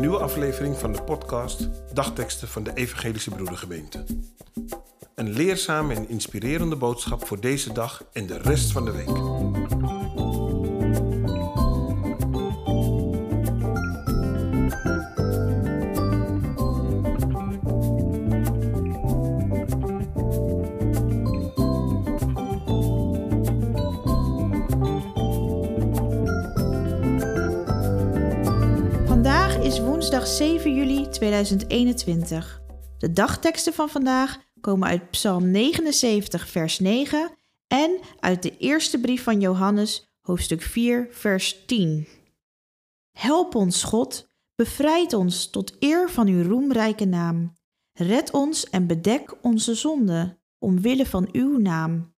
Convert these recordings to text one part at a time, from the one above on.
nieuwe aflevering van de podcast Dagteksten van de Evangelische Broedergemeente. Een leerzame en inspirerende boodschap voor deze dag en de rest van de week. Is woensdag 7 juli 2021. De dagteksten van vandaag komen uit Psalm 79, vers 9 en uit de eerste brief van Johannes, hoofdstuk 4, vers 10. Help ons, God, bevrijd ons tot eer van uw roemrijke naam. Red ons en bedek onze zonden, omwille van uw naam.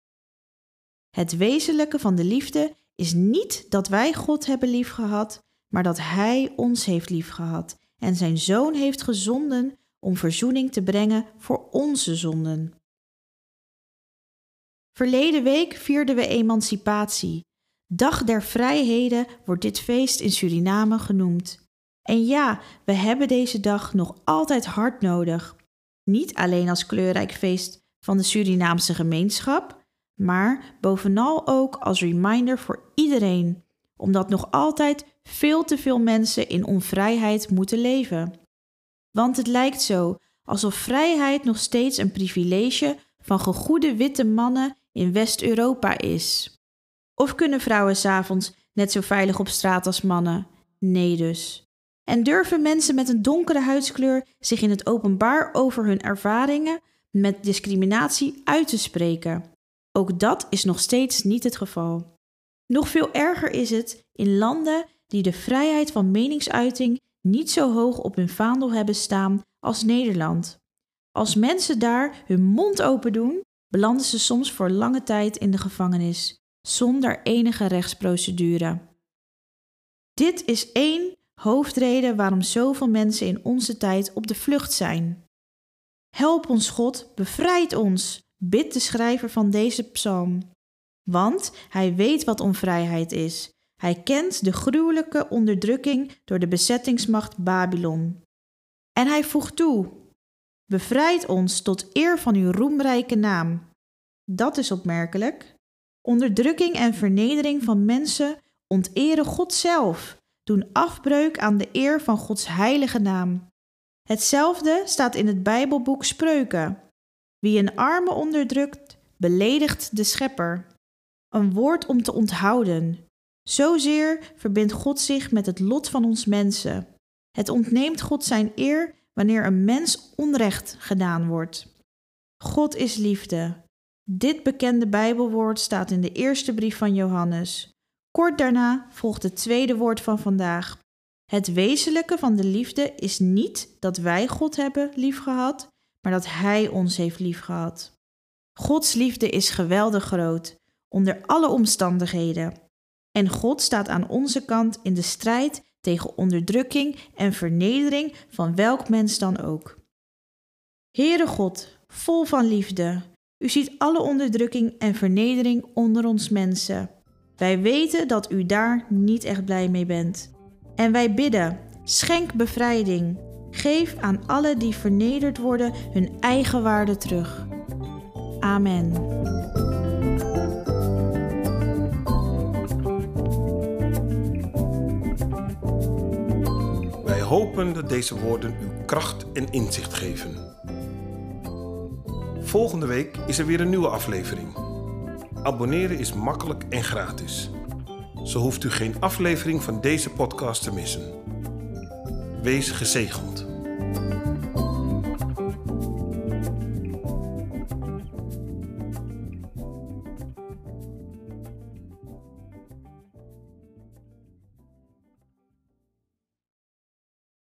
Het wezenlijke van de liefde is niet dat wij God hebben liefgehad, maar dat Hij ons heeft liefgehad en Zijn Zoon heeft gezonden om verzoening te brengen voor onze zonden. Verleden week vierden we emancipatie. Dag der vrijheden wordt dit feest in Suriname genoemd. En ja, we hebben deze dag nog altijd hard nodig. Niet alleen als kleurrijk feest van de Surinaamse gemeenschap, maar bovenal ook als reminder voor iedereen, omdat nog altijd veel te veel mensen in onvrijheid moeten leven. Want het lijkt zo alsof vrijheid nog steeds een privilege van gegoede witte mannen in West-Europa is. Of kunnen vrouwen s'avonds net zo veilig op straat als mannen? Nee dus. En durven mensen met een donkere huidskleur zich in het openbaar over hun ervaringen met discriminatie uit te spreken? Ook dat is nog steeds niet het geval. Nog veel erger is het in landen die de vrijheid van meningsuiting niet zo hoog op hun vaandel hebben staan als Nederland. Als mensen daar hun mond open doen, belanden ze soms voor lange tijd in de gevangenis, zonder enige rechtsprocedure. Dit is één hoofdreden waarom zoveel mensen in onze tijd op de vlucht zijn. Help ons God, bevrijd ons, bidt de schrijver van deze psalm. Want hij weet wat onvrijheid is. Hij kent de gruwelijke onderdrukking door de bezettingsmacht Babylon. En hij voegt toe: Bevrijd ons tot eer van uw roemrijke naam. Dat is opmerkelijk. Onderdrukking en vernedering van mensen onteren God zelf, doen afbreuk aan de eer van Gods heilige naam. Hetzelfde staat in het Bijbelboek Spreuken. Wie een arme onderdrukt, beledigt de schepper. Een woord om te onthouden. Zozeer verbindt God zich met het lot van ons mensen. Het ontneemt God zijn eer wanneer een mens onrecht gedaan wordt. God is liefde. Dit bekende Bijbelwoord staat in de eerste brief van Johannes. Kort daarna volgt het tweede woord van vandaag. Het wezenlijke van de liefde is niet dat wij God hebben liefgehad, maar dat Hij ons heeft liefgehad. Gods liefde is geweldig groot, onder alle omstandigheden. En God staat aan onze kant in de strijd tegen onderdrukking en vernedering van welk mens dan ook. Heere God, vol van liefde, u ziet alle onderdrukking en vernedering onder ons mensen. Wij weten dat u daar niet echt blij mee bent. En wij bidden, schenk bevrijding. Geef aan alle die vernederd worden hun eigen waarde terug. Amen. Hopen dat deze woorden u kracht en inzicht geven. Volgende week is er weer een nieuwe aflevering. Abonneren is makkelijk en gratis. Zo hoeft u geen aflevering van deze podcast te missen. Wees gezegend.